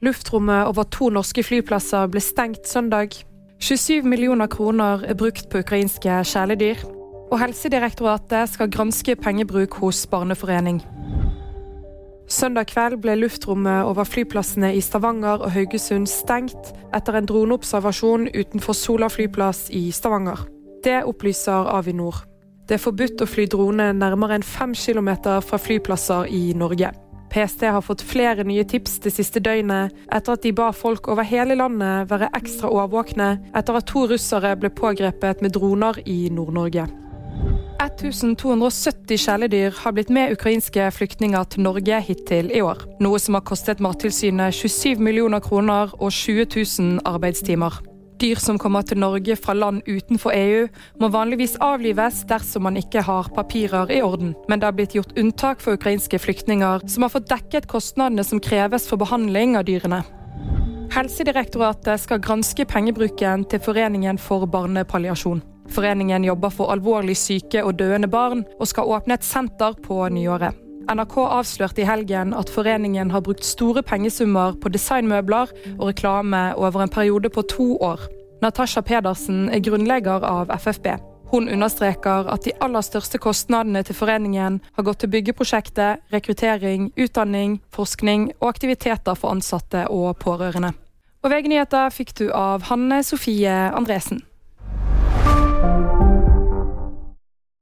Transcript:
Luftrommet over to norske flyplasser ble stengt søndag. 27 millioner kroner er brukt på ukrainske kjæledyr. Og Helsedirektoratet skal granske pengebruk hos barneforening. Søndag kveld ble luftrommet over flyplassene i Stavanger og Haugesund stengt etter en droneobservasjon utenfor Sola flyplass i Stavanger. Det opplyser Avinor. Det er forbudt å fly drone nærmere enn fem kilometer fra flyplasser i Norge. PST har fått flere nye tips det siste døgnet etter at de ba folk over hele landet være ekstra årvåkne etter at to russere ble pågrepet med droner i Nord-Norge. 1270 kjæledyr har blitt med ukrainske flyktninger til Norge hittil i år. Noe som har kostet Mattilsynet 27 millioner kroner og 20 000 arbeidstimer. Dyr som kommer til Norge fra land utenfor EU, må vanligvis avlives dersom man ikke har papirer i orden. Men det har blitt gjort unntak for ukrainske flyktninger, som har fått dekket kostnadene som kreves for behandling av dyrene. Helsedirektoratet skal granske pengebruken til Foreningen for barnepalliasjon. Foreningen jobber for alvorlig syke og døende barn, og skal åpne et senter på nyåret. NRK avslørte i helgen at foreningen har brukt store pengesummer på designmøbler og reklame over en periode på to år. Natasha Pedersen er grunnlegger av FFB. Hun understreker at de aller største kostnadene til foreningen har gått til byggeprosjektet, rekruttering, utdanning, forskning og aktiviteter for ansatte og pårørende. Og VG-nyheter fikk du av Hanne Sofie Andresen.